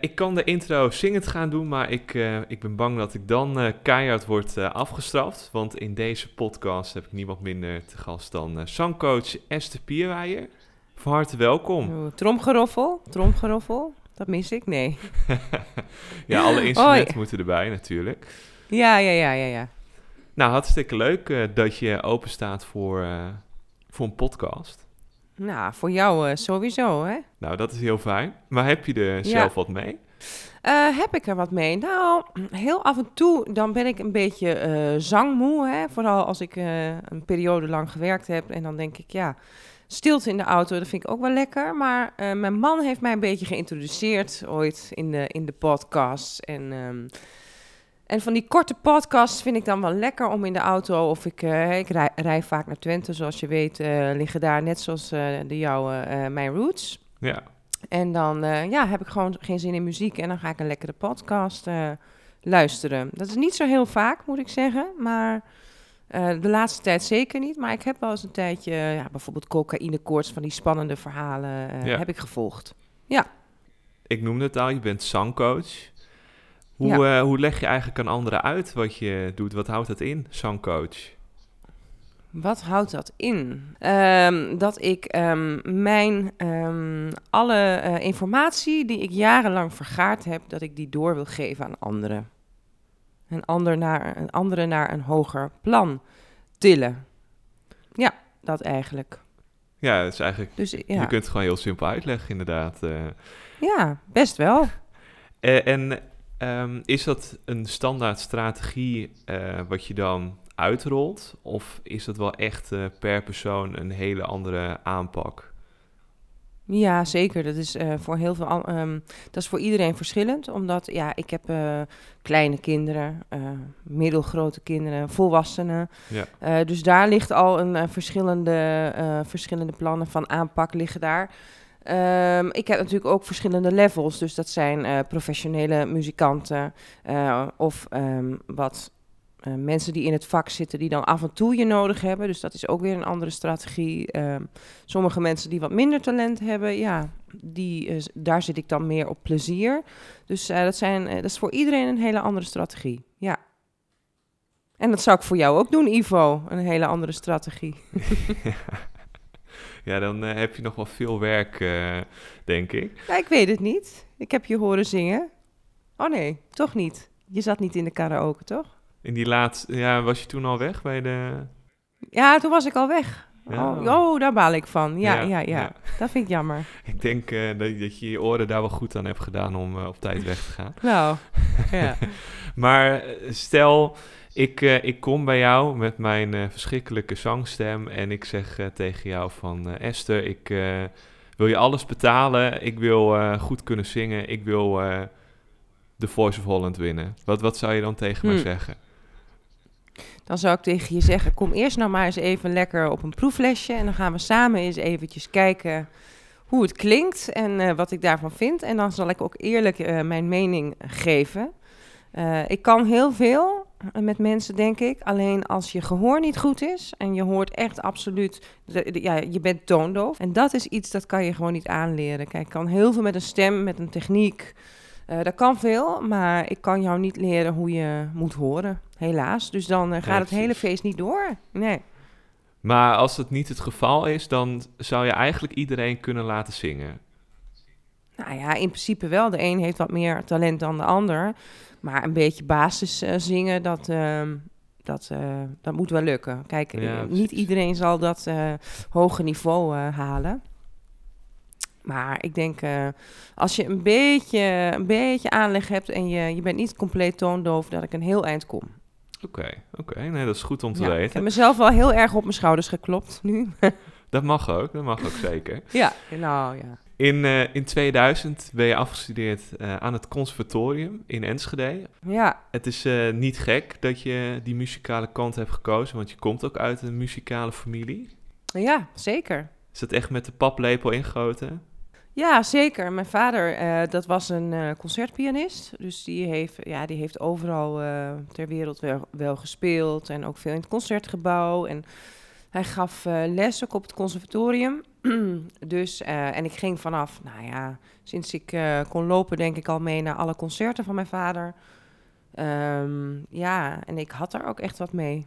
Ik kan de intro zingend gaan doen, maar ik, uh, ik ben bang dat ik dan uh, keihard word uh, afgestraft. Want in deze podcast heb ik niemand minder te gast dan zangcoach Esther Pierweijer. Van harte welkom. Oh, tromgeroffel, tromgeroffel. Dat mis ik? Nee. ja, alle instrumenten moeten erbij natuurlijk. Ja, ja, ja, ja, ja. Nou, hartstikke leuk dat je open staat voor, voor een podcast. Nou, voor jou uh, sowieso, hè? Nou, dat is heel fijn. Maar heb je er zelf wat mee? Uh, heb ik er wat mee? Nou, heel af en toe dan ben ik een beetje uh, zangmoe. Hè? Vooral als ik een periode lang gewerkt heb. En dan denk ik, ja, stilte in de auto, dat vind ik ook wel lekker. Maar mijn man heeft mij een beetje geïntroduceerd ooit in de, in de podcast. En... Um, en van die korte podcasts vind ik dan wel lekker om in de auto. Of ik, uh, ik rij, rij, vaak naar Twente, zoals je weet, uh, liggen daar net zoals uh, de jouwe mijn roots. Ja. En dan ja, heb ik gewoon geen zin in muziek en dan ga ik een lekkere podcast luisteren. Dat is niet zo heel vaak, moet ik zeggen, maar de laatste tijd zeker niet. Maar ik heb wel eens een tijdje, ja, bijvoorbeeld cocaïnekoorts van die spannende verhalen ja. heb ik gevolgd. Ja. Ik noemde het al, je bent zangcoach. Hoe, uh, hoe leg je eigenlijk aan anderen uit wat je doet? Wat houdt dat in, zangcoach? Wat houdt dat in? Um, dat ik um, mijn um, alle uh, informatie die ik jarenlang vergaard heb, dat ik die door wil geven aan anderen. Een ander naar een andere naar een hoger plan tillen. Ja, dat eigenlijk. Ja, dat is eigenlijk. Dus, ja. Je kunt het gewoon heel simpel uitleggen, inderdaad. Uh. Ja, best wel. en Um, is dat een standaard strategie uh, wat je dan uitrolt? Of is dat wel echt uh, per persoon een hele andere aanpak? Ja, zeker. Dat is uh, voor heel veel. Um, dat is voor iedereen verschillend. Omdat ja, ik heb kleine kinderen, middelgrote kinderen, volwassenen. Ja. dus daar ligt al een verschillende, verschillende plannen van aanpak liggen daar. Um, ik heb natuurlijk ook verschillende levels. Dus dat zijn uh, professionele muzikanten uh, of um, wat uh, mensen die in het vak zitten die dan af en toe je nodig hebben. Dus dat is ook weer een andere strategie. Um, sommige mensen die wat minder talent hebben, ja, die, daar zit ik dan meer op plezier. Dus dat, zijn, dat is voor iedereen een hele andere strategie. Ja. En dat zou ik voor jou ook doen, Ivo. Een hele andere strategie. ja, dan uh, heb je nog wel veel werk, uh, denk ik. Ja, ik weet het niet. Ik heb je horen zingen. Oh nee, toch niet. Je zat niet in de karaoke, toch? In die laatste, ja, was je toen al weg bij de... Ja, toen was ik al weg. Ja. Oh, oh, daar baal ik van. Ja, ja, ja. ja. Dat vind ik jammer. ik denk uh, dat, dat, je je oren daar wel goed aan hebt gedaan om uh, op tijd weg te gaan. Nou, ja. maar stel, ik, uh, ik kom bij jou met mijn uh, verschrikkelijke zangstem en ik zeg uh, tegen jou van Esther, ik wil je alles betalen, ik wil goed kunnen zingen, ik wil de Voice of Holland winnen. Wat, wat zou je dan tegen hmm. mij zeggen? Dan zou ik tegen je zeggen, kom eerst nou maar eens even lekker op een proeflesje en dan gaan we samen eens eventjes kijken hoe het klinkt en wat ik daarvan vind. En dan zal ik ook eerlijk mijn mening geven. ik kan heel veel, met mensen, denk ik. Alleen als je gehoor niet goed is en je hoort echt absoluut, ja, je bent toondoof. En dat is iets dat kan je gewoon niet aanleren. Kijk, ik kan heel veel met een stem, met een techniek. Uh, dat kan veel, maar ik kan jou niet leren hoe je moet horen, helaas. Dus dan uh, gaat het hele feest niet door. Nee. Maar als het niet het geval is, dan zou je eigenlijk iedereen kunnen laten zingen. Nou ja, in principe wel. De een heeft wat meer talent dan de ander. Maar een beetje basis uh, zingen, dat, uh, dat, uh, dat moet wel lukken. Kijk, ja, niet iedereen zal dat hoge niveau halen. Maar ik denk, als je een beetje, een beetje aanleg hebt en je, je bent niet compleet toondoof, dat ik een heel eind kom. Oké, oké. Nee, dat is goed om te weten. Ik heb mezelf wel heel erg op mijn schouders geklopt nu. dat mag ook, dat mag ook zeker. ja, nou ja. In, uh, in 2000 ben je afgestudeerd uh, aan het conservatorium in Enschede. Ja. Het is uh, niet gek dat je die muzikale kant hebt gekozen, want je komt ook uit een muzikale familie. Ja, zeker. Is dat echt met de paplepel ingegoten? Ja, zeker. Mijn vader, dat was een concertpianist. Dus die heeft, ja, die heeft overal ter wereld wel, wel gespeeld. En ook veel in het concertgebouw. En Hij gaf uh, les ook op het conservatorium. dus, uh, en ik ging vanaf, nou ja, sinds ik uh, kon lopen, denk ik al mee naar alle concerten van mijn vader. Um, ja, en ik had er ook echt wat mee.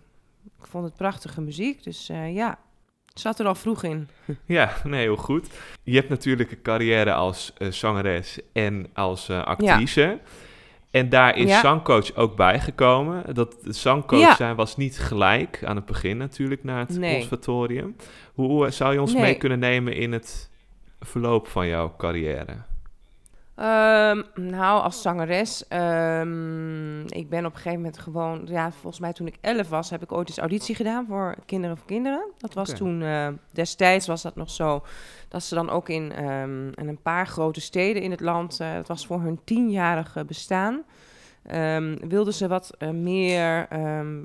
Ik vond het prachtige muziek, dus ja, zat er al vroeg in. Ja, nee, heel goed. Je hebt natuurlijk een carrière als zangeres en als actrice. Ja. En daar is zangcoach ook bijgekomen. Dat zangcoach zijn was niet gelijk aan het begin natuurlijk naar het conservatorium. Hoe zou je ons mee kunnen nemen in het verloop van jouw carrière? Um, nou, als zangeres, um, ik ben op een gegeven moment gewoon, ja, volgens mij toen ik elf was, heb ik ooit eens auditie gedaan voor Kinderen voor Kinderen. Dat was toen, uh, destijds was dat nog zo, dat ze dan ook in, um, in een paar grote steden in het land, uh, dat was voor hun tienjarige bestaan, wilden ze wat uh, meer,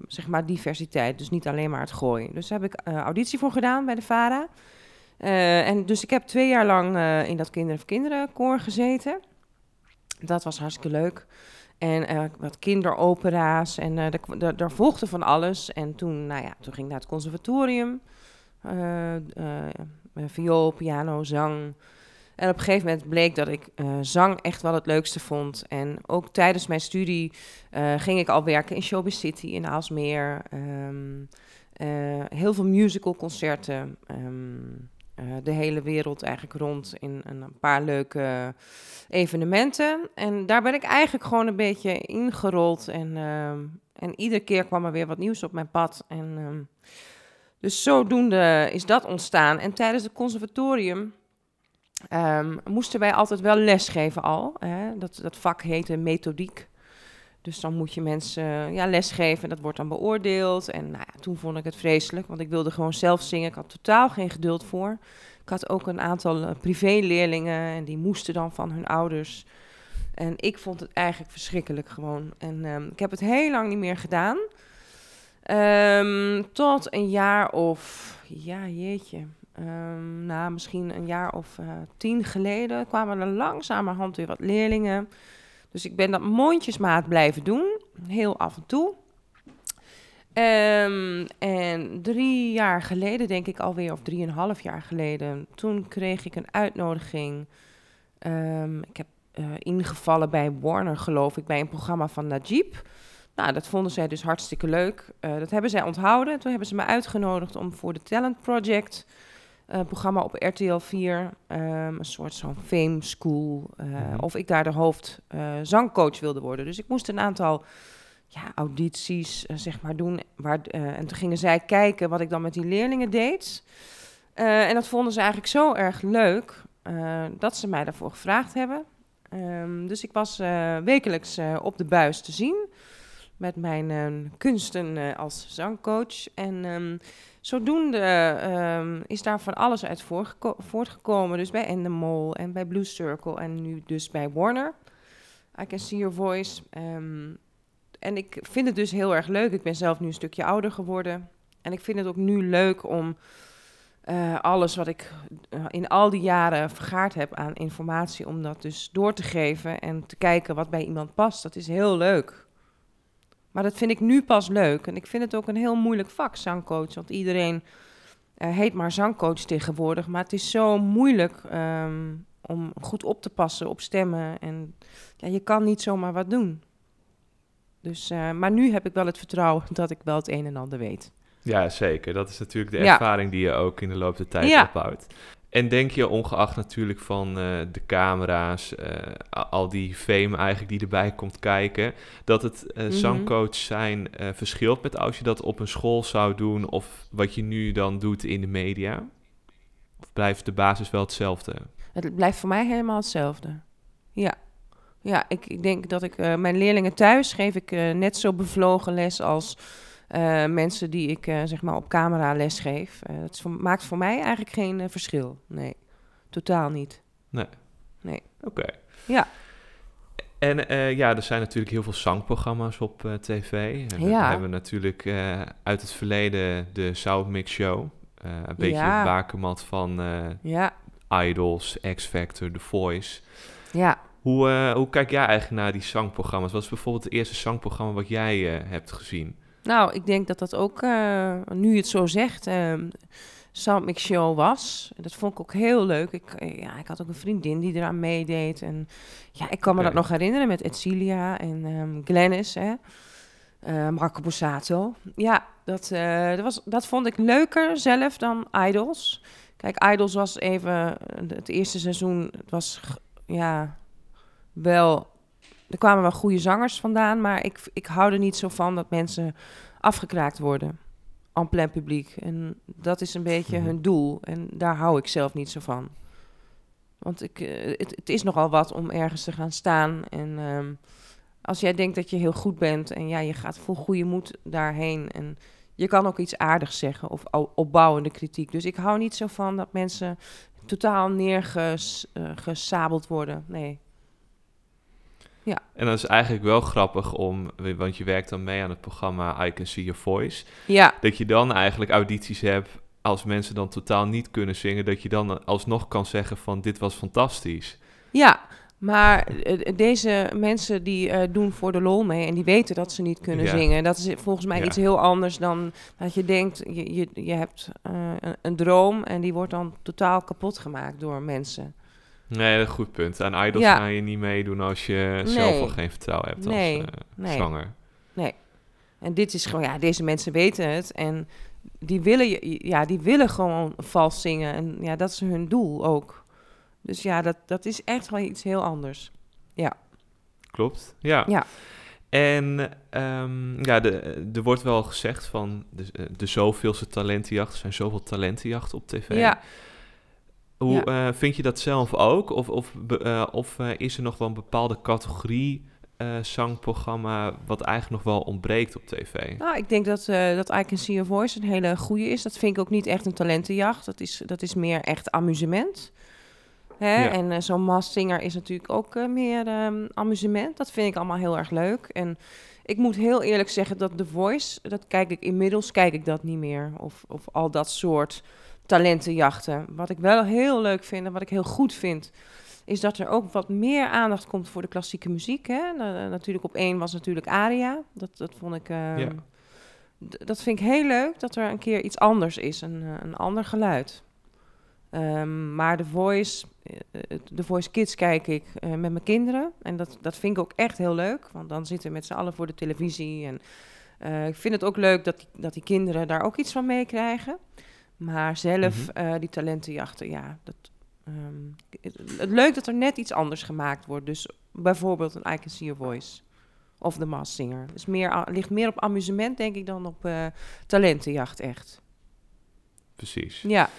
zeg maar, diversiteit. Dus niet alleen maar het gooien. Dus daar heb ik auditie voor gedaan bij de VARA. Uh, en dus ik heb twee jaar lang uh, in dat Kinderen voor Kinderen koor gezeten. Dat was hartstikke leuk. En uh, wat kinderopera's en daar volgde van alles. En toen, nou ja, toen ging ik naar het conservatorium. viool, piano, zang. En op een gegeven moment bleek dat ik zang echt wel het leukste vond. En ook tijdens mijn studie ging ik al werken in Showbiz City in Aalsmeer. Um, heel veel musicalconcerten. Um, uh, de hele wereld eigenlijk rond in een paar leuke evenementen. En daar ben ik eigenlijk gewoon een beetje ingerold. En, uh, en iedere keer kwam er weer wat nieuws op mijn pad. En, uh, dus zodoende is dat ontstaan. En tijdens het conservatorium um, moesten wij altijd wel lesgeven al. Hè? Dat, dat vak heette methodiek. Dus dan moet je mensen ja, lesgeven, dat wordt dan beoordeeld. En nou ja, toen vond ik het vreselijk, want ik wilde gewoon zelf zingen. Ik had totaal geen geduld voor. Ik had ook een aantal uh, privéleerlingen en die moesten dan van hun ouders. En ik vond het eigenlijk verschrikkelijk gewoon. En um, ik heb het heel lang niet meer gedaan. Um, tot een jaar of, ja jeetje, um, nou misschien een jaar of uh, tien geleden kwamen er langzamerhand weer wat leerlingen. Dus ik ben dat mondjesmaat blijven doen, heel af en toe. Um, en drie jaar geleden, denk ik alweer, of drieënhalf jaar geleden, toen kreeg ik een uitnodiging. Um, ik heb uh, ingevallen bij Warner, geloof ik, bij een programma van Najib. Nou, dat vonden zij dus hartstikke leuk. Uh, dat hebben zij onthouden. Toen hebben ze me uitgenodigd om voor de Talent Project uh, programma op RTL 4, um, ehm, een soort zo'n fame school, uh, mm-hmm. of ik daar de hoofdzangcoach uh, wilde worden. Dus ik moest een aantal ja, audities, zeg maar, doen. Waar, en toen gingen zij kijken wat ik dan met die leerlingen deed. en dat vonden ze eigenlijk zo erg leuk, dat ze mij daarvoor gevraagd hebben. Um, dus ik was wekelijks op de buis te zien met mijn kunsten als zangcoach. En um, Zodoende um, is daar van alles uit voortgekomen. Dus bij Endemol en bij Blue Circle en nu dus bij Warner. I Can See Your Voice. En ik vind het dus heel erg leuk. Ik ben zelf nu een stukje ouder geworden. En ik vind het ook nu leuk om uh, alles wat ik uh, in al die jaren vergaard heb aan informatie... om dat dus door te geven en te kijken wat bij iemand past. Dat is heel leuk. Maar dat vind ik nu pas leuk. En ik vind het ook een heel moeilijk vak, zangcoach. Want iedereen uh, heet maar zangcoach tegenwoordig. Maar het is zo moeilijk um, om goed op te passen op stemmen. En ja, je kan niet zomaar wat doen. Dus, uh, maar nu heb ik wel het vertrouwen dat ik wel het een en ander weet. Ja, zeker. Dat is natuurlijk de ervaring die je ook in de loop der tijd ja. opbouwt. En denk je, ongeacht natuurlijk van uh, de camera's, uh, al die fame eigenlijk die erbij komt kijken, dat het uh, mm -hmm. zangcoach zijn verschilt met als je dat op een school zou doen of wat je nu dan doet in de media? Of blijft de basis wel hetzelfde? Het blijft voor mij helemaal hetzelfde. Ja. Ja, ik, ik denk dat ik mijn leerlingen thuis geef ik net zo bevlogen les als uh, mensen die ik uh, zeg maar op camera lesgeef. Uh, dat voor, maakt voor mij eigenlijk geen verschil. Nee, totaal niet. Nee. Nee. Oké. Ja. En ja, er zijn natuurlijk heel veel zangprogramma's op tv. We ja. hebben natuurlijk uit het verleden de Soundmix Show. een beetje ja. bakermat van ja. Idols, X Factor, The Voice. Ja. Hoe, hoe kijk jij eigenlijk naar die zangprogramma's? Wat is bijvoorbeeld het eerste zangprogramma wat jij hebt gezien? Nou, ik denk dat dat ook, uh, nu je het zo zegt, uh, Soundmix Show was. Dat vond ik ook heel leuk. Ik, eh, ja, ik had ook een vriendin die eraan meedeed. En ja, ik kan me dat nog herinneren met Edcilia en um, Glennis, hè. Uh, Marco Borsato. Ja, dat, uh, dat, was, dat vond ik leuker zelf dan Idols. Kijk, Idols was even... Het eerste seizoen, het was ja, wel er kwamen wel goede zangers vandaan, maar ik, ik hou er niet zo van dat mensen afgekraakt worden. En plein publiek. En dat is een beetje mhm. hun doel. En daar hou ik zelf niet zo van. Want ik, uh, het, het, is nogal wat om ergens te gaan staan. En um, als jij denkt dat je heel goed bent en ja, je gaat vol goede moed daarheen. En je kan ook iets aardigs zeggen of opbouwende kritiek. Dus ik hou niet zo van dat mensen totaal neergesabeld uh, worden. Nee, ja. En dat is eigenlijk wel grappig om, want je werkt dan mee aan het programma I Can See Your Voice. Ja. Dat je dan eigenlijk audities hebt als mensen dan totaal niet kunnen zingen, dat je dan alsnog kan zeggen van dit was fantastisch. Ja, maar eh, deze mensen die uh, doen voor de lol mee en die weten dat ze niet kunnen zingen. Dat is volgens mij iets heel anders dan dat je denkt, je, je, je hebt uh, een, een, droom en die wordt dan totaal kapot gemaakt door mensen. Nee, dat goed punt. Aan idols ga je niet meedoen als je zelf al geen vertrouwen hebt nee. als uh, nee. zanger. Nee. En dit is gewoon, ja, deze mensen weten het. En die willen, ja, die willen gewoon vals zingen. En ja, dat is hun doel ook. Dus ja, dat, dat is echt wel iets heel anders. Ja. Klopt, ja. Ja. En um, ja, de, er wordt wel gezegd van de, de zoveelste talentenjacht. Er zijn zoveel talentenjachten op tv. Ja. Hoe eh, vind je dat zelf ook? Of, of, uh, of uh, is er nog wel een bepaalde categorie zangprogramma wat eigenlijk nog wel ontbreekt op tv? Nou, ik denk dat, dat I Can See Your Voice een hele goede is. Dat vind ik ook niet echt een talentenjacht. Dat is, dat is meer echt amusement. Hè? Ja. En zo'n Maas is natuurlijk ook meer um, amusement. Dat vind ik allemaal heel erg leuk. En ik moet heel eerlijk zeggen dat The Voice, dat kijk ik inmiddels, kijk ik dat niet meer. Of, of al dat soort talentenjachten. Wat ik wel heel leuk vind en wat ik heel goed vind, is dat er ook wat meer aandacht komt voor de klassieke muziek. Hè? natuurlijk op één was natuurlijk Aria. Dat, dat vond ik. Uh, ja. Dat vind ik heel leuk dat er een keer iets anders is, een, eh, een ander geluid. Um, maar de Voice, de eh, Voice Kids kijk ik uh, met mijn kinderen. En dat, dat vind ik ook echt heel leuk. Want dan zitten we met z'n allen voor de televisie. En uh, ik vind het ook leuk dat dat die kinderen daar ook iets van meekrijgen. Maar zelf, mm -hmm. die talentenjachten, ja, dat, um, het, leuk dat er net iets anders gemaakt wordt. Dus bijvoorbeeld een I Can See Your Voice of The Masked Singer. Dus meer, ligt meer op amusement, denk ik, dan op uh, talentenjacht echt. Precies. Ja.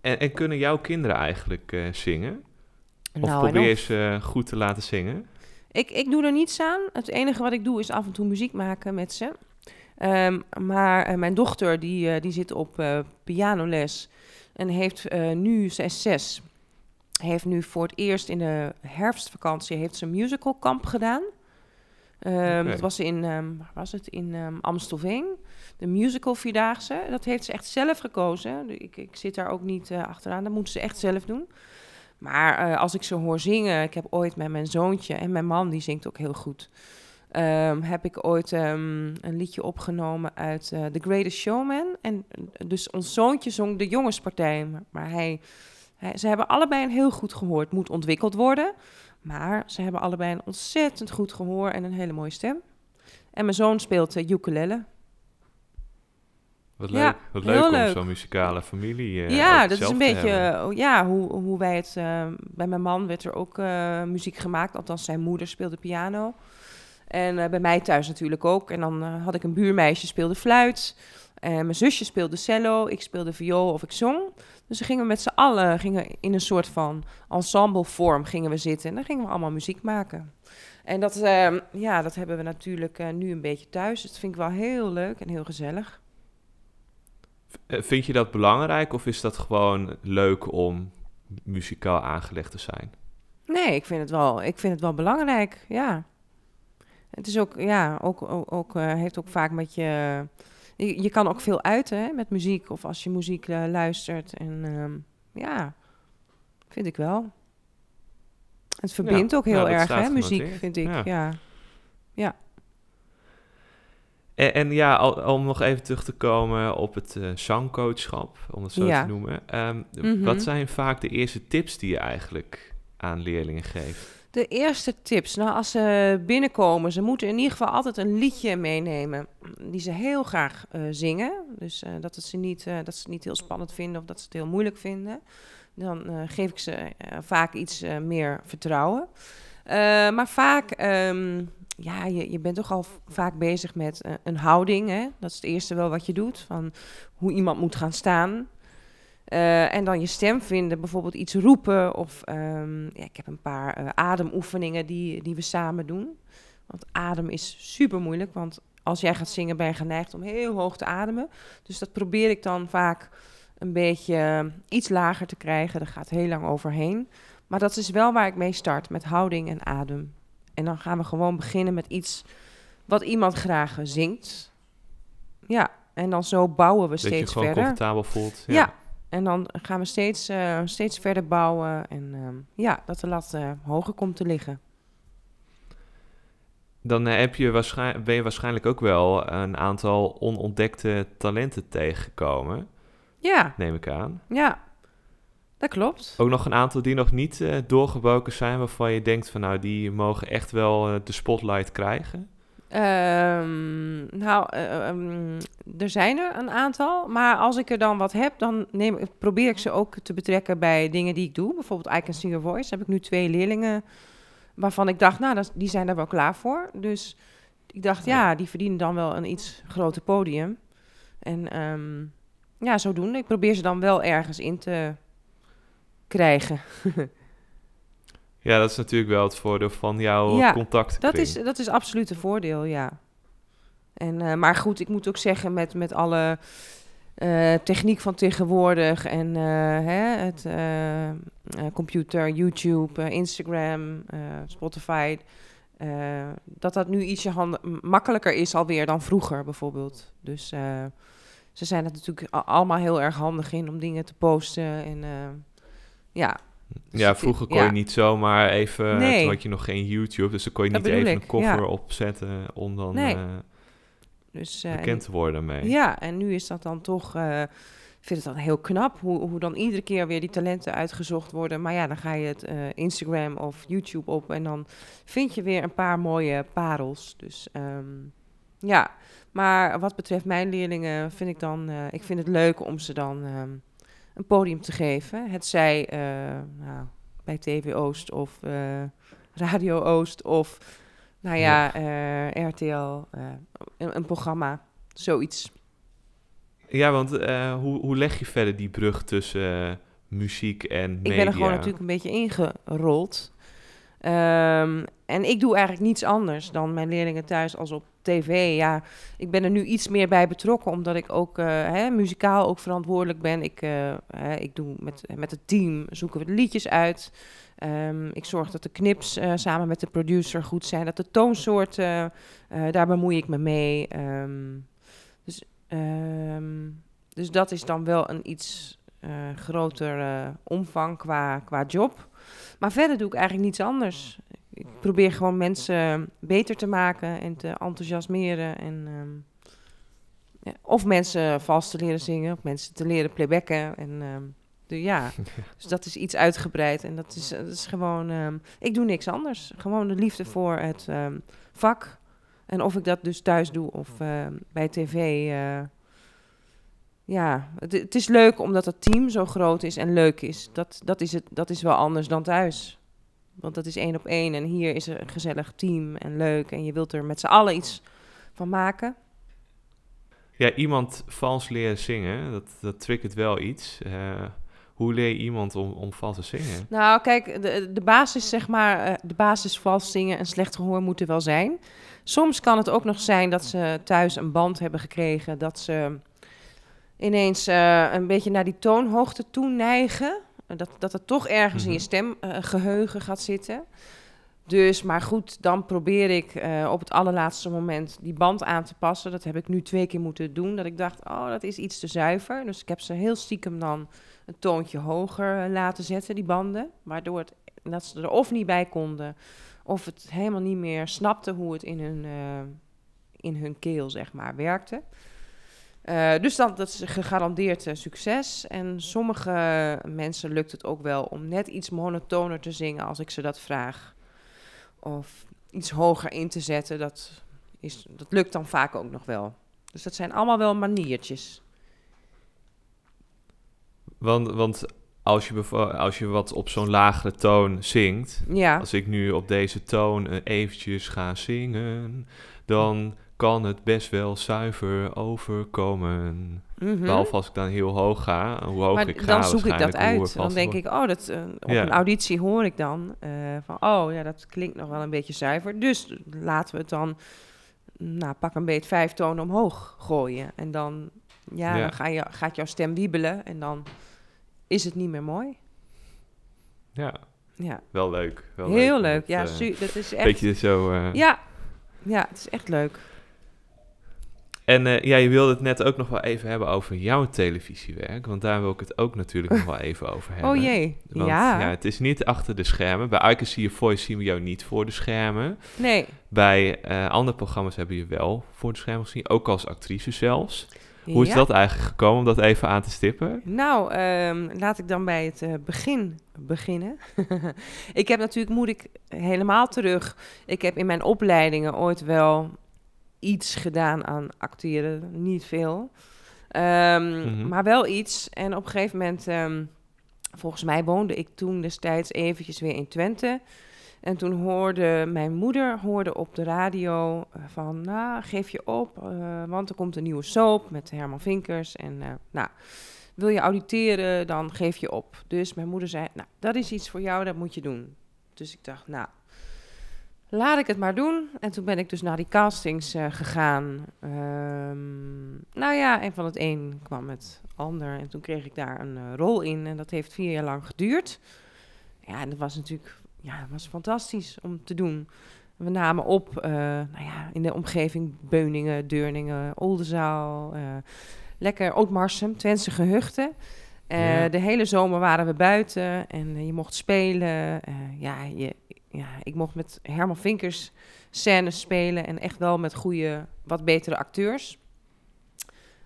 En, en kunnen jouw kinderen eigenlijk uh, zingen? Of nou, probeer je ze goed te laten zingen? Ik, ik doe er niets aan. Het enige wat ik doe is af en toe muziek maken met ze. Um, maar uh, mijn dochter die, uh, die zit op uh, pianoles en heeft nu, ze is zes, heeft nu voor het eerst in de herfstvakantie heeft ze een musical camp gedaan. Um, okay. Dat was in, um, was het in um, Amstelveen, de musical Vierdaagse. Dat heeft ze echt zelf gekozen. Ik, ik zit daar ook niet achteraan, dat moet ze echt zelf doen. Maar als ik ze hoor zingen, ik heb ooit met mijn zoontje en mijn man, die zingt ook heel goed. Um, heb ik ooit um, een liedje opgenomen uit uh, The Greatest Showman. En dus ons zoontje zong de jongenspartij. Maar hij, hij, ze hebben allebei een heel goed gehoor. Het moet ontwikkeld worden. Maar ze hebben allebei een ontzettend goed gehoor en een hele mooie stem. En mijn zoon speelt uh, ukulele. Wat leuk, ja, wat leuk om zo'n muzikale familie uh, Ja, dat is een beetje... Uh, ja, hoe, hoe wij het... Bij mijn man werd er ook muziek gemaakt. Althans, zijn moeder speelde piano. En uh, bij mij thuis natuurlijk ook. En dan uh, had ik een buurmeisje, speelde fluit. En mijn zusje speelde cello, ik speelde viool of ik zong. Dus dan gingen we met z'n allen gingen in een soort van ensemblevorm gingen we zitten. En dan gingen we allemaal muziek maken. En dat, uh, ja, dat hebben we natuurlijk uh, nu een beetje thuis. Dat vind ik wel heel leuk en heel gezellig. Vind je dat belangrijk of is dat gewoon leuk om muzikaal aangelegd te zijn? Nee, ik vind het wel, ik vind het wel belangrijk, ja. Het is ook, ja, ook, ook, ook uh, heeft ook vaak met je, je... Je kan ook veel uiten hè, met muziek of als je muziek uh, luistert. En um, ja, vind ik wel. Het verbindt ja, ook heel erg, hè, muziek, vind ik. Ja. ja. ja. En, en ja, om nog even terug te komen op het uh, zangcoachschap, om het zo te noemen. Um, Wat zijn vaak de eerste tips die je eigenlijk aan leerlingen geeft? De eerste tips, nou als ze binnenkomen, ze moeten in ieder geval altijd een liedje meenemen die ze heel graag uh, zingen. Dus uh, dat, ze niet, uh, dat ze het niet heel spannend vinden of dat ze het heel moeilijk vinden. Dan geef ik ze vaak iets meer vertrouwen. maar vaak, um, ja, je, je bent toch al vaak bezig met een houding. Hè? Dat is het eerste wel wat je doet, van hoe iemand moet gaan staan. Uh, en dan je stem vinden, bijvoorbeeld iets roepen. Of um, ja, ik heb een paar uh, ademoefeningen die, die we samen doen. Want adem is super moeilijk. Want als jij gaat zingen, ben je geneigd om heel hoog te ademen. Dus dat probeer ik dan vaak een beetje iets lager te krijgen. Daar gaat heel lang overheen. Maar dat is wel waar ik mee start, met houding en adem. En dan gaan we gewoon beginnen met iets wat iemand graag zingt. Ja, en dan zo bouwen we steeds verder. Dat je gewoon comfortabel voelt. Ja. ja. En dan gaan we steeds, uh, steeds verder bouwen. En uh, ja, dat de lat uh, hoger komt te liggen. Dan heb je waarschijnlijk, ben je waarschijnlijk ook wel een aantal onontdekte talenten tegengekomen. Ja. Neem ik aan. Ja, dat klopt. Ook nog een aantal die nog niet doorgebroken zijn, waarvan je denkt van nou, die mogen echt wel de spotlight krijgen. Um, nou, um, er zijn er een aantal. Maar als ik er dan wat heb, dan neem, probeer ik ze ook te betrekken bij dingen die ik doe. Bijvoorbeeld I Can Sing Your Voice. Heb ik nu twee leerlingen waarvan ik dacht, nou, dat, die zijn er wel klaar voor. Dus ik dacht, ja, die verdienen dan wel een iets groter podium. En um, ja, zodoende. Ik probeer ze dan wel ergens in te krijgen. Ja, dat is natuurlijk wel het voordeel van jouw ja, contact. Dat is, dat is absoluut een voordeel, ja. En, uh, maar goed, ik moet ook zeggen, met, met alle uh, techniek van tegenwoordig en uh, hè, het computer, YouTube, Instagram, Spotify, dat dat nu ietsje makkelijker is alweer dan vroeger bijvoorbeeld. Dus ze zijn er natuurlijk allemaal heel erg handig in om dingen te posten en ja, ja, vroeger kon je niet zomaar even, nee. toen had je nog geen YouTube, dus dan kon je niet even een cover opzetten om dan nee. uh, dus, uh, bekend te worden mee. Ja, en nu is dat dan toch, uh, ik vind het dan heel knap hoe, hoe dan iedere keer weer die talenten uitgezocht worden. Maar ja, dan ga je het Instagram of YouTube op en dan vind je weer een paar mooie parels. Dus um, ja, maar wat betreft mijn leerlingen vind ik dan, ik vind het leuk om ze dan... Um, een podium te geven. Het zij uh, nou, bij TV Oost of uh, Radio Oost of nou ja, ja. Uh, RTL, een, een, programma, zoiets. Ja, want hoe, hoe leg je verder die brug tussen muziek en media? Ik ben er gewoon natuurlijk een beetje ingerold. Um, en ik doe eigenlijk niets anders dan mijn leerlingen thuis als op tv. Ja, ik ben er nu iets meer bij betrokken, omdat ik ook uh, hè, muzikaal ook verantwoordelijk ben. Ik, uh, ik doe met, met het team, zoeken we de liedjes uit. Um, ik zorg dat de knips uh, samen met de producer goed zijn, dat de toonsoorten, daar bemoei ik me mee. Um, dus, dus dat is dan wel een iets groter omvang qua, qua job. Maar verder doe ik eigenlijk niets anders ik probeer gewoon mensen beter te maken en te enthousiasmeren. En, um, ja, of mensen vals te leren zingen, of mensen te leren playbacken. En um, de, ja, dus dat is iets uitgebreid. En dat is, dat is gewoon, um, ik doe niks anders. Gewoon de liefde voor het vak. En of ik dat dus thuis doe of bij tv. Uh, ja, het, het, is leuk omdat het team zo groot is en leuk is. Dat, dat, is, het, dat is wel anders dan thuis. Want dat is één op één. En hier is er een gezellig team en leuk. En je wilt er met z'n allen iets van maken. Ja, iemand vals leren zingen, dat, dat triggert wel iets. Uh, hoe leer je iemand om, om vals te zingen? Nou, kijk, de, de basis, zeg maar, uh, de basis vals zingen en slecht gehoor moeten wel zijn. Soms kan het ook nog zijn dat ze thuis een band hebben gekregen, dat ze ineens uh, een beetje naar die toonhoogte toe neigen. Dat, dat het toch ergens in je mhm. stemgeheugen gaat zitten. Dus, maar goed, dan probeer ik uh, op het allerlaatste moment die band aan te passen. Dat heb ik nu twee keer moeten doen. Dat ik dacht, oh, dat is iets te zuiver. Dus ik heb ze heel stiekem dan een toontje hoger laten zetten, die banden. Waardoor het, dat ze er of niet bij konden, of het helemaal niet meer snapte hoe het in hun, uh, in hun keel, zeg maar, werkte. Uh, dus dan, dat is gegarandeerd uh, succes. En sommige mensen lukt het ook wel om net iets monotoner te zingen als ik ze dat vraag. Of iets hoger in te zetten. Dat, is, dat lukt dan vaak ook nog wel. Dus dat zijn allemaal wel maniertjes. Want, want als, je als je wat op zo'n lagere toon zingt, ja. als ik nu op deze toon uh, eventjes ga zingen, dan kan het best wel zuiver overkomen. Mm Behalve als ik dan heel hoog ga, hoe hoog ik ga, dan zoek ik dat uit. Dan denk ik, oh, dat, uh, op een auditie hoor ik dan uh, van, oh ja, dat klinkt nog wel een beetje zuiver. Dus laten we het dan, nou, pak een beetje vijf tonen omhoog gooien. En dan, ja, dan ga je, gaat jouw stem wiebelen en dan is het niet meer mooi. Ja. Ja. Wel leuk. Wel Heel leuk. ja, uh, dat is echt... Beetje zo... Ja. ja, het is echt leuk. En uh, ja, je wilde het net ook nog wel even hebben over jouw televisiewerk. Want daar wil ik het ook natuurlijk nog wel even over hebben. Oh jee, want, ja. ja. Het is niet achter de schermen. Bij I Can See Your Voice zien we jou niet voor de schermen. Nee. Bij uh, andere programma's hebben je wel voor de schermen gezien. Ook als actrice zelfs. Hoe is dat eigenlijk gekomen om dat even aan te stippen? Nou, um, laat ik dan bij het uh, begin beginnen. ik heb natuurlijk, moet ik helemaal terug. Ik heb in mijn opleidingen ooit wel iets gedaan aan acteren. Niet veel. Um, Maar wel iets. En op een gegeven moment, um, volgens mij woonde ik toen destijds eventjes weer in Twente. En toen hoorde mijn moeder hoorde op de radio uh, van, nou, geef je op, uh, want er komt een nieuwe soap met Herman Vinkers. En uh, nou, wil je auditeren, dan geef je op. Dus mijn moeder zei, nou, dat is iets voor jou, dat moet je doen. Dus ik dacht, nou, laat ik het maar doen. En toen ben ik dus naar die castings uh, gegaan. Um, nou ja, en van het een kwam het ander. En toen kreeg ik daar een uh, rol in. En dat heeft vier jaar lang geduurd. Ja, en dat was natuurlijk ja, dat was fantastisch om te doen. We namen op uh, nou ja, in de omgeving Beuningen, Deurningen, Oldenzaal. lekker Ootmarsum, Twentse gehuchten. Ja. De hele zomer waren we buiten en je mocht spelen. ja, je, ja, ik mocht met Herman Vinkers scènes spelen en echt wel met goede, wat betere acteurs.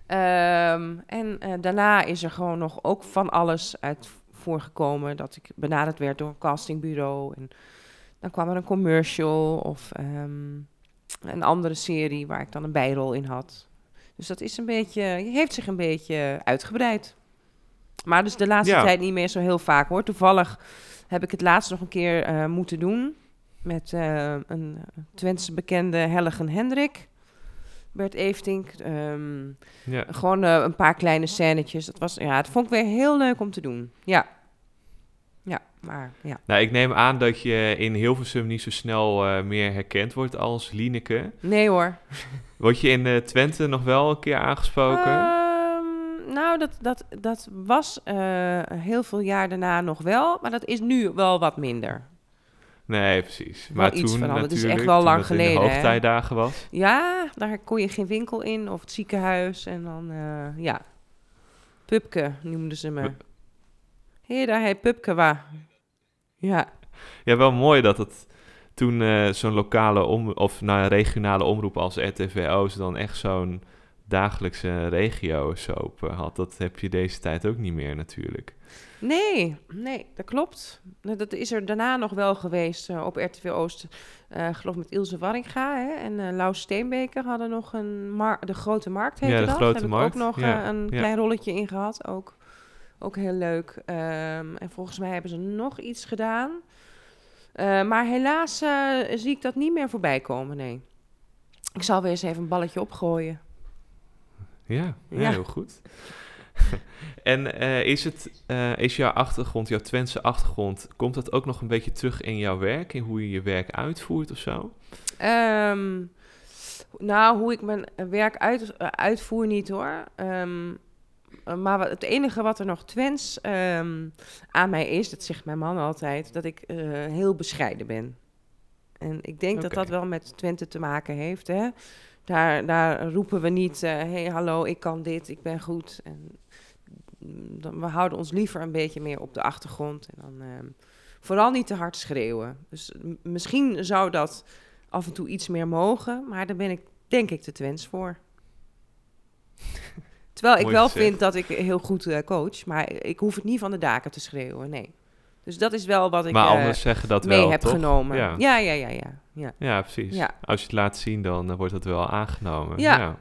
Um, en uh, daarna is er gewoon nog ook van alles uit voorgekomen dat ik benaderd werd door een castingbureau. En dan kwam er een commercial of um, een andere serie waar ik dan een bijrol in had. Dus dat is een beetje, heeft zich een beetje uitgebreid. Maar dus de laatste ja. tijd niet meer zo heel vaak hoor. Toevallig heb ik het laatst nog een keer uh, moeten doen. Met uh, een Twentse bekende Helgen Hendrik. Bert Eftink. Um, ja. Gewoon uh, een paar kleine scènetjes. Dat was, ja, het vond ik weer heel leuk om te doen. Ja. Ja, maar ja. Nou, ik neem aan dat je in Hilversum niet zo snel meer herkend wordt als Lieneke. Nee hoor. Word je in Twente nog wel een keer aangesproken? Nou, dat, dat, dat was uh, heel veel jaar daarna nog wel, maar dat is nu wel wat minder. Nee, precies. Maar toen van Het is echt wel lang geleden. In de hoogtijdagen was. Ja, daar kon je geen winkel in of het ziekenhuis en dan uh, ja, Pupke noemden ze me. Hé, daar hij Pupke wa. Ja. Ja, wel mooi dat het toen uh, zo'n lokale om of nou, regionale omroep als RTVO's dan echt zo'n dagelijkse regio-soap had. Dat heb je deze tijd ook niet meer natuurlijk. Nee, nee, dat klopt. Dat is er daarna nog wel geweest uh, op RTV Oost. Uh, geloof met Ilse Warringa hè? en uh, Lau Steenbeker hadden nog een de grote markt heette ja, de dat. Grote Heb markt. ik ook nog ja, een klein rolletje in gehad. Ook, ook heel leuk. Um, en volgens mij hebben ze nog iets gedaan. maar helaas zie ik dat niet meer voorbij komen, nee. Ik zal weer eens even een balletje opgooien. Ja, ja. heel goed. en uh, is, het, uh, is jouw achtergrond, jouw Twentse achtergrond, komt dat ook nog een beetje terug in jouw werk, in hoe je je werk uitvoert of zo? Um, nou, hoe ik mijn werk uit, uh, uitvoer niet hoor. Um, maar het enige wat er nog Twents um, aan mij is, dat zegt mijn man altijd, dat ik heel bescheiden ben. En ik denk okay. dat dat wel met Twente te maken heeft. Hè? Daar, daar roepen we niet, hé, uh, hey, hallo, ik kan dit, ik ben goed. En dan, we houden ons liever een beetje meer op de achtergrond. En dan uh, vooral niet te hard schreeuwen. Dus misschien zou dat af en toe iets meer mogen, maar daar ben ik denk ik de Twents voor. Terwijl ik wel vind dat ik heel goed uh, coach, maar ik hoef het niet van de daken te schreeuwen, nee. Dus dat is wel wat ik maar anders zeggen dat mee wel, heb toch? genomen. Ja. Ja, ja, ja, ja, ja. Ja, precies. Ja. Als je het laat zien, dan wordt het wel aangenomen. Ja. ja.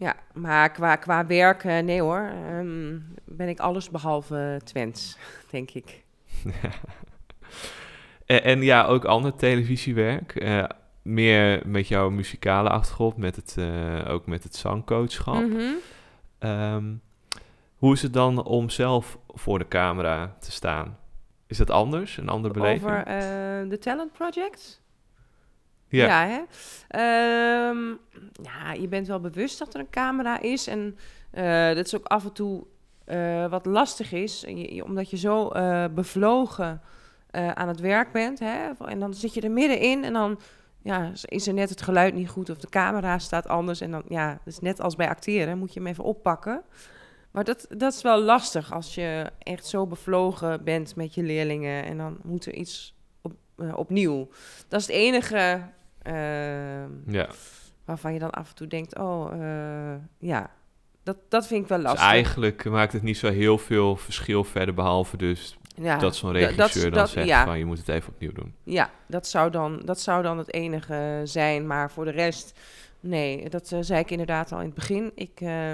Ja, maar qua, qua werk, nee hoor, ehm, ben ik alles behalve Twents, denk ik. en, en, ja, ook ander televisiewerk. Uh, meer met jouw muzikale achtergrond, met het, uh, ook met het zangcoachschap. Mm -hmm. hoe is het dan om zelf voor de camera te staan? Is dat anders, een ander beleving? Over uh, de Talent Project? Ja. Hè? Um, ja, je bent wel bewust dat er een camera is. En uh, dat is ook af en toe uh, wat lastig is. Je, omdat je zo bevlogen aan het werk bent. Hè? En dan zit je er middenin en dan ja, is er net het geluid niet goed of de camera staat anders. En dan, ja, dus net als bij acteren, moet je hem even oppakken. Maar dat, dat is wel lastig als je echt zo bevlogen bent met je leerlingen en dan moet er iets op, opnieuw. Dat is het enige ja. waarvan je dan af en toe denkt, oh uh, ja, dat, dat vind ik wel dus lastig. Dus eigenlijk maakt het niet zo heel veel verschil verder, behalve dus ja, dat zo'n regisseur dat, dan zegt ja. van je moet het even opnieuw doen. Ja, dat zou dan, dat zou dan het enige zijn. Maar voor de rest, nee, dat uh, zei ik inderdaad al in het begin. Ik, uh,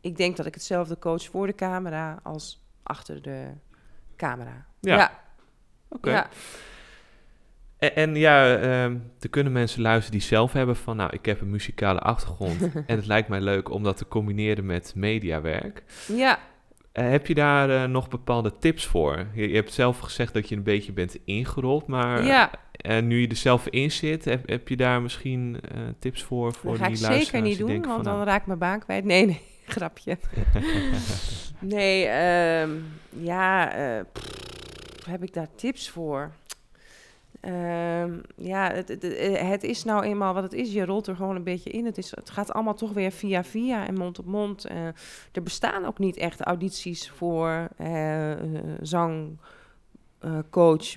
ik denk dat ik hetzelfde coach voor de camera als achter de camera. Ja. ja. Oké. Ja. En, en, ja, uh, er kunnen mensen luisteren die zelf hebben van... nou, ik heb een muzikale achtergrond... en het lijkt mij leuk om dat te combineren met mediawerk. Ja. Uh, heb je daar uh, nog bepaalde tips voor? Je, je, hebt zelf gezegd dat je een beetje bent ingerold, maar ja. uh, nu je er zelf in zit, heb, heb je daar misschien tips voor? voor dat ga ik zeker niet doen, want dan nou, raak ik mijn baan kwijt. Nee, nee, grapje. nee, um, ja, pff, heb ik daar tips voor? Um, ja, het, het, het, is nou eenmaal wat het is. Je rolt er gewoon een beetje in. Het, is, het gaat allemaal toch weer via via en mond op mond. Uh, er bestaan ook niet echt audities voor uh, zangcoach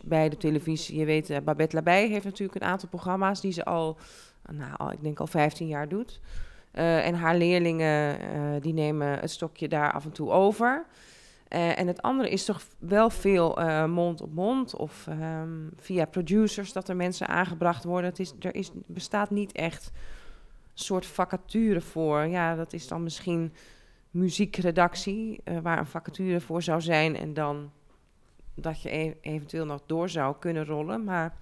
bij de televisie. Je weet, Babette Labij heeft natuurlijk een aantal programma's die ze al, nou, ik denk al 15 jaar doet. en haar leerlingen die nemen het stokje daar af en toe over. Uh, en het andere is toch wel veel uh, mond op mond of um, via producers dat er mensen aangebracht worden. Het is, er is, bestaat niet echt een soort vacature voor. Ja, dat is dan misschien muziekredactie, uh, waar een vacature voor zou zijn en dan dat je e eventueel nog door zou kunnen rollen. Maar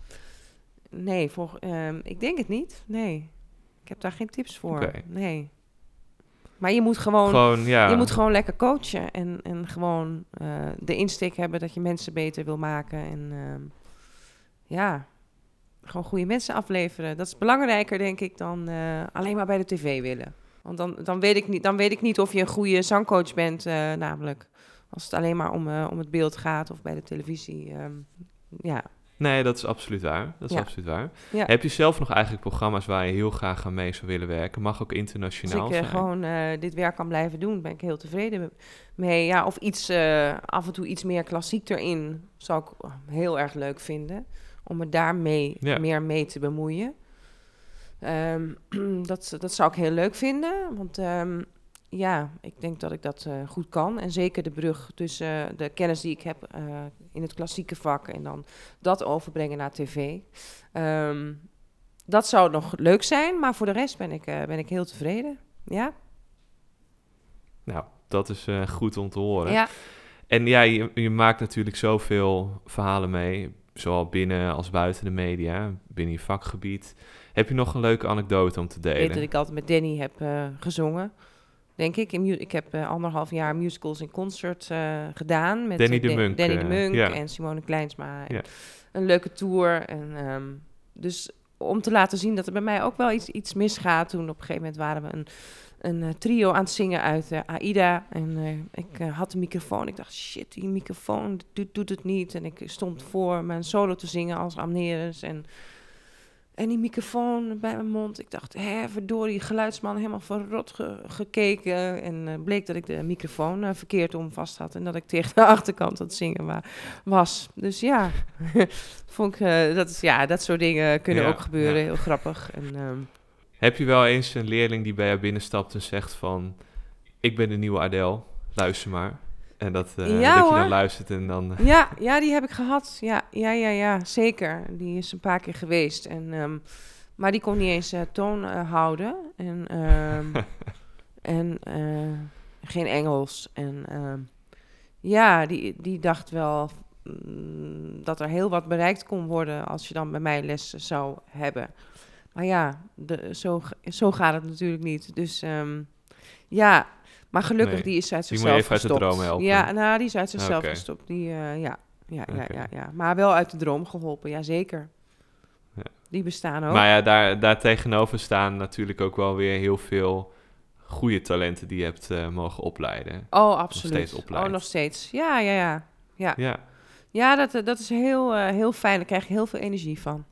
nee, voor, um, ik denk het niet. Nee, ik heb daar geen tips voor. Okay. Nee. Maar je moet gewoon, gewoon ja. je moet gewoon lekker coachen en, en gewoon uh, de insteek hebben dat je mensen beter wil maken. En uh, ja, gewoon goede mensen afleveren. Dat is belangrijker, denk ik, dan uh, alleen maar bij de tv willen. Want dan, dan, weet ik niet, dan weet ik niet of je een goede zangcoach bent, uh, namelijk. Als het alleen maar om, om het beeld gaat of bij de televisie. Um, ja, Nee, dat is absoluut waar. Dat is ja. absoluut waar. Ja. Heb je zelf nog eigenlijk programma's waar je heel graag aan mee zou willen werken? Mag ook internationaal Als ik uh, gewoon uh, dit werk kan blijven doen, ben ik heel tevreden mee. Ja, of iets, uh, af en toe iets meer klassiek erin, zou ik heel erg leuk vinden. Om me daarmee ja. meer mee te bemoeien. Um, dat, dat zou ik heel leuk vinden, want um, ja, ik denk dat ik dat uh, goed kan. En zeker de brug tussen uh, de kennis die ik heb uh, in het klassieke vak en dan dat overbrengen naar tv. Um, dat zou nog leuk zijn, maar voor de rest ben ik, ben ik heel tevreden. Ja. Nou, dat is goed om te horen. Ja. En ja, je, je, maakt natuurlijk zoveel verhalen mee, zowel binnen als buiten de media, binnen je vakgebied. Heb je nog een leuke anekdote om te delen? Ik weet dat ik altijd met Danny heb gezongen denk ik. ik heb uh, anderhalf jaar musicals in concert uh, gedaan. Met Danny de, Munk. Danny de eh, Munk ja. en Simone Kleinsma. En ja. Een leuke tour. En, um, dus om te laten zien dat er bij mij ook wel iets, iets misgaat. Toen op een gegeven moment waren we een, een trio aan het zingen uit AIDA. En ik had de microfoon. Ik dacht, shit, die microfoon doet, doet het niet. En ik stond voor mijn solo te zingen als Amneris. En en die microfoon bij mijn mond. Ik dacht, hè, verdorie, geluidsman helemaal verrot ge gekeken. En uh, bleek dat ik de microfoon uh, verkeerd om vast had. En dat ik tegen de achterkant aan het zingen was. Dus ja, vond ik, uh, dat, is, ja dat soort dingen kunnen ja, ook gebeuren. Ja. Heel grappig. En, Heb je wel eens een leerling die bij jou binnenstapt en zegt van... Ik ben de nieuwe Adele, luister maar. En dat, uh, ja, dat je dan luistert en dan... Ja, ja, die heb ik gehad. Ja, ja, ja, ja, zeker. Die is een paar keer geweest. En, um, maar die kon niet eens uh, toon uh, houden. En, um, en geen Engels. En ehm, ja, die, die dacht wel mm, dat er heel wat bereikt kon worden als je dan bij mij les zou hebben. Maar ja, de, zo, zo gaat het natuurlijk niet. Dus ja, maar gelukkig, Nee, die is uit die zichzelf moet even uit de gestopt. droom helpen. Ja, nou, die is uit zichzelf gestopt. Die, eh, ja, ja, ja, ja, ja. Maar wel uit de droom geholpen, ja zeker. Ja. Die bestaan ook. Maar ja, daar, daar tegenover staan natuurlijk ook wel weer heel veel goede talenten die je hebt eh, mogen opleiden. oh, absoluut. steeds opleidt. oh, nog steeds. Ja, ja, ja. Ja, Ja. ja dat, eh, dat is heel, heel fijn. Daar krijg je heel veel energie van.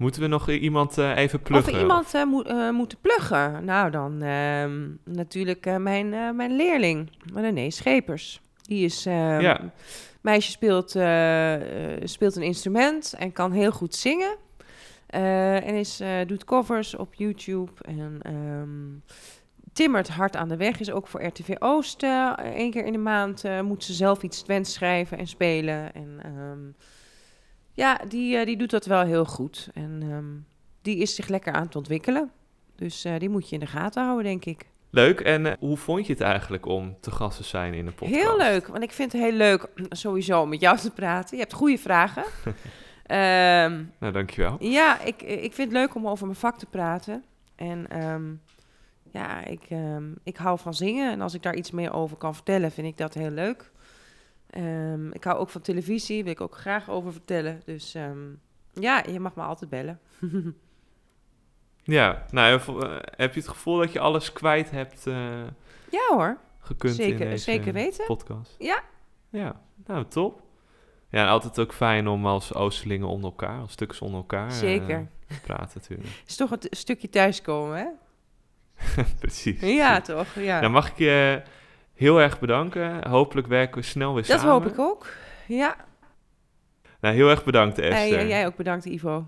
Moeten we nog iemand eh, even pluggen? Of we iemand moet, eh, moeten pluggen? Nou, dan ehm, natuurlijk mijn, mijn leerling, René Schepers. Die is... ehm, Ja. Meisje speelt, speelt een instrument en kan heel goed zingen. En is, doet covers op YouTube. En ehm, timmert hard aan de weg. Is ook voor RTV Oost. Eén keer in de maand moet ze zelf iets Twents schrijven en spelen. En ja, die, eh, die doet dat wel heel goed. En ehm, die is zich lekker aan het ontwikkelen. Dus eh, die moet je in de gaten houden, denk ik. Leuk. En eh, hoe vond je het eigenlijk om te gast te zijn in een podcast? Heel leuk, want ik vind het heel leuk sowieso met jou te praten. Je hebt goede vragen. Ehm, Nou, dankjewel. ja, ik, ik vind het leuk om over mijn vak te praten. En ehm, ja, ik, ik hou van zingen. En als ik daar iets meer over kan vertellen, vind ik dat heel leuk. Ehm, ik hou ook van televisie, wil ik ook graag over vertellen. Dus ehm, ja, je mag me altijd bellen. Ja, nou, eh, heb je het gevoel dat je alles kwijt hebt eh, ja hoor, gekund in Zeker- deze zeker weten. podcast? Ja. Ja, nou, top. Ja, en altijd ook fijn om als Oosterlingen onder elkaar, als stukjes onder elkaar eh, te praten natuurlijk. is toch een stukje thuiskomen, hè? Precies. Ja, toch? Ja. Nou, mag ik je heel erg bedanken. Hopelijk werken we snel weer dat samen. hoop ik ook. Ja, Nou, heel erg bedankt, en Esther. jij ook bedankt, Ivo.